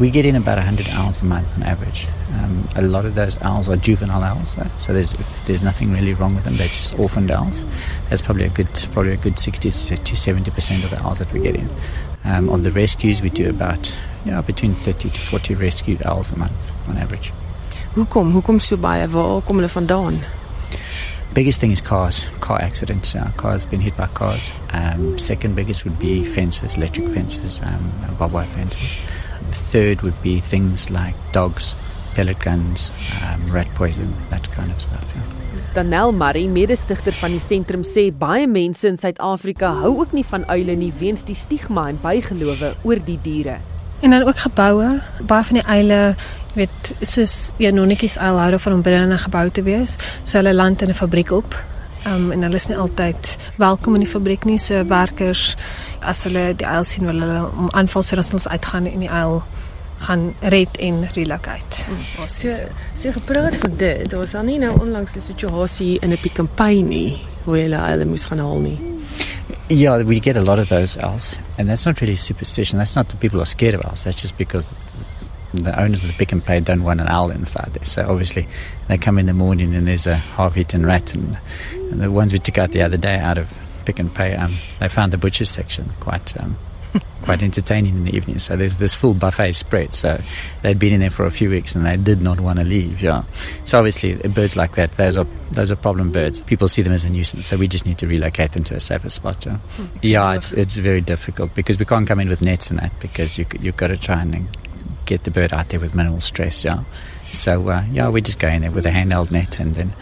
We get in about 100 owls a month on average. Um, a lot of those owls are juvenile owls, though, so there's there's nothing really wrong with them. They're just orphaned owls. That's probably a good probably a good 60 to 70 percent of the owls that we get in. Um, of the rescues, we do about yeah between 30 to 40 rescued owls a month on average. Hoekom? Hoekom so baie? Waar kom hulle vandaan? Biggest thing is cars, car accidents. Uh, cars been hit by cars. Um, second biggest would be fences, electric fences, um, barbed wire fences. Third would be things like dogs, pellet guns, um, rat poison, that kind of stuff. Yeah. Danel Murray, mede-stigter van die sentrum sê baie mense in Suid-Afrika hou ook nie van uile nie weens die stigma en bygelowe oor die diere. En dan ook geboue, baie van die uile, jy weet, soos jy nonnetjies uil hou van om binne in 'n gebou te wees, so hulle land in 'n fabriek op. Um, en hulle is nie altyd welkom in die fabriek nie, so werkers as hulle die uil sien wil hulle om aanval sodat ons uitgaan in die uil gaan red en relocate. Hmm. So, so gepraat van dit, daar was dan nie nou onlangs 'n situasie in 'n Pick n Pay nie waar hulle hulle moes gaan haal nie. Yeah, we get a lot of those owls, and that's not really superstition. That's not that people are scared of owls. That's just because the owners of the pick and pay don't want an owl inside there. So obviously, they come in the morning and there's a half-eaten rat, and, and the ones we took out the other day out of pick and pay, um, they found the butcher's section quite um, quite entertaining in the evening. So there's this full buffet spread. So they'd been in there for a few weeks and they did not want to leave. Yeah. So obviously birds like that, those are those are problem birds. People see them as a nuisance. So we just need to relocate them to a safer spot. Yeah. Yeah, it's it's very difficult because we can't come in with nets and that because you you've got to try and get the bird out there with minimal stress. Yeah. So uh, yeah, we just go in there with a handheld net and then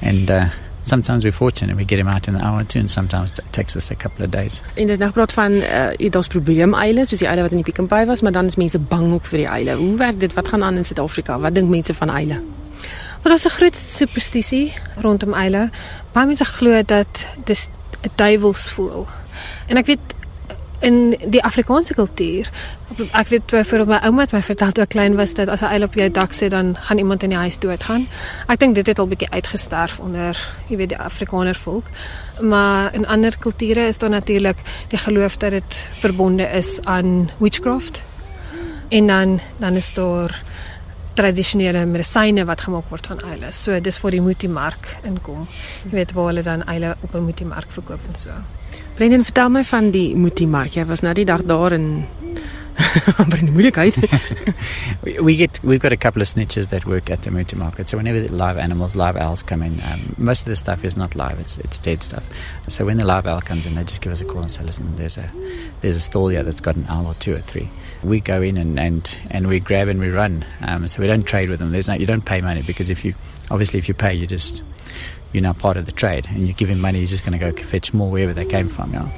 and. Uh, sometimes we're fortunate we get him out in an hour or two and sometimes it takes us a couple of days. En dit nou praat van uh daar's probleem eile soos die eile wat in die Pick n Pay was, maar dan is mense bang ook vir die eile. Hoe werk dit? Wat gaan aan in Suid-Afrika? Wat dink mense van eile? Maar daar's 'n groot superstisie rondom eile. Baie mense glo dat dis 'n duiwelsvoël. En ek weet in die Afrikaanse kultuur. Ek weet byvoorbeeld my ouma het my vertel toe ek klein was dat as 'n uil op jou dak sit dan gaan iemand in die huis doodgaan. Ek dink dit het al bietjie uitgesterf onder, jy weet, die Afrikaner volk. Maar in ander kulture is daar natuurlik die geloof dat dit verbonde is aan witchcraft. En dan dan is daar tradisionele medisyne wat gemaak word van eile. So dis vir die multimark inkom. Jy weet waar hulle dan eile op 'n multimark verkoop en so. Brendan, vertel my van die Mutimark. Jy was nou die dag daar in we, we get we've got a couple of snitches that work at the Muti market. So whenever live animals, live owls come in, um, most of the stuff is not live; it's it's dead stuff. So when the live owl comes in, they just give us a call and say, "Listen, there's a there's a stall here that's got an owl or two or three. We go in and and, and we grab and we run. Um, so we don't trade with them. There's no you don't pay money because if you obviously if you pay, you just you're now part of the trade and you give him money, he's just going to go fetch more wherever they came from. Yeah.